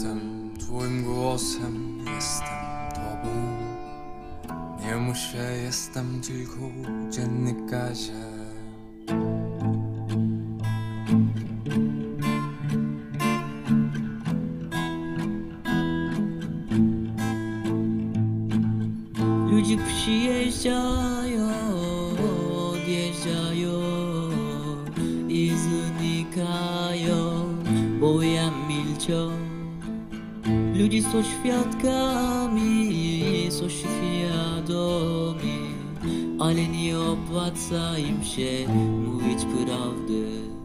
Jestem Twoim głosem, jestem Tobą. Nie muszę, jestem tylko dziennikarzem. Ludzie przyjeżdżają, odjeżdżają i znikają, bo ja milczą. Ludzie są świadkami, są świadomi, ale nie opłaca im się mówić prawdy.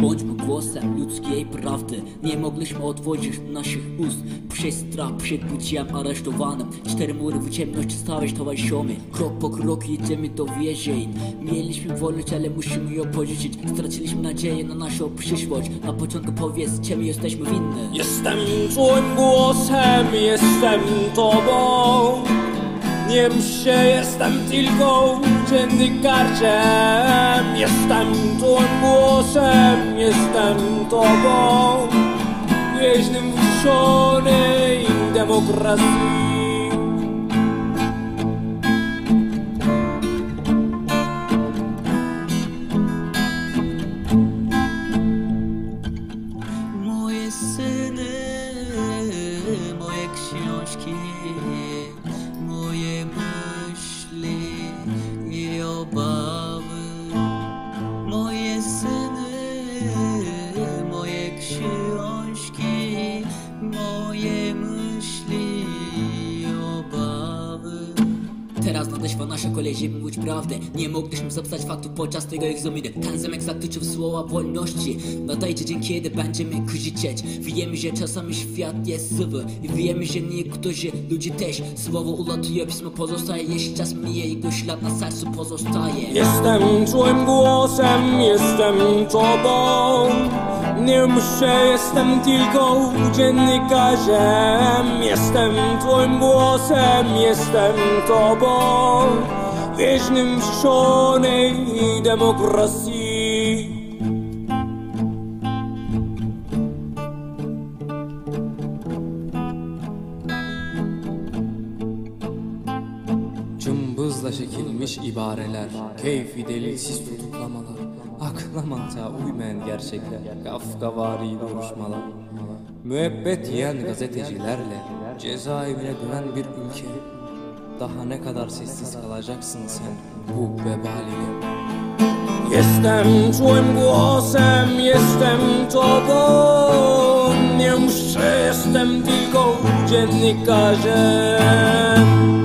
Bądźmy głosem ludzkiej prawdy Nie mogliśmy otworzyć naszych ust. Przez strach przed byciem aresztowanym. Cztery mury w ciemności stałeś towarzyszomi Krok po kroku jedziemy do więzień. Mieliśmy wolność, ale musimy ją pożyczyć. Straciliśmy nadzieję na naszą przyszłość. Na początku powiedz, czemu jesteśmy winni. Jestem twoim głosem, jestem tobą. Nie się, jestem tylko dziennikarzem Jestem twoim głosem, jestem tobą Więźnym wuszonej demokracji. Moje syny, moje książki, Teraz nadeszła nasza kolej, żeby mówić prawdę. Nie mogliśmy zapisać faktów podczas tego egzaminu. Ten zamek zatyczył słowa wolności. Nadajcie dzień, kiedy będziemy krzyczeć Wiemy, że czasami świat jest zły. I wiemy, że niektórzy ludzie też. Słowo ulatuje, pismo pozostaje Jeśli czas mija, jego ślad na sercu pozostaje. Jestem twoim głosem, jestem tobą Nie muszę, jestem tylko dziennikarzem Jestem twoim głosem, jestem tobą. Wieźnym wrzeszonej demokracji Cımbızla çekilmiş ibareler, keyfi delilsiz tutuklamalar, akla mantığa uymayan gerçekler, kafkavari duruşmalar, müebbet yiyen gazetecilerle cezaevine dönen bir ülke. Daha ne kadar sessiz kalacaksın sen bu vebaliyle? Jestem twoim głosem, jestem tobą Nie muszę, jestem tylko dziennikarzem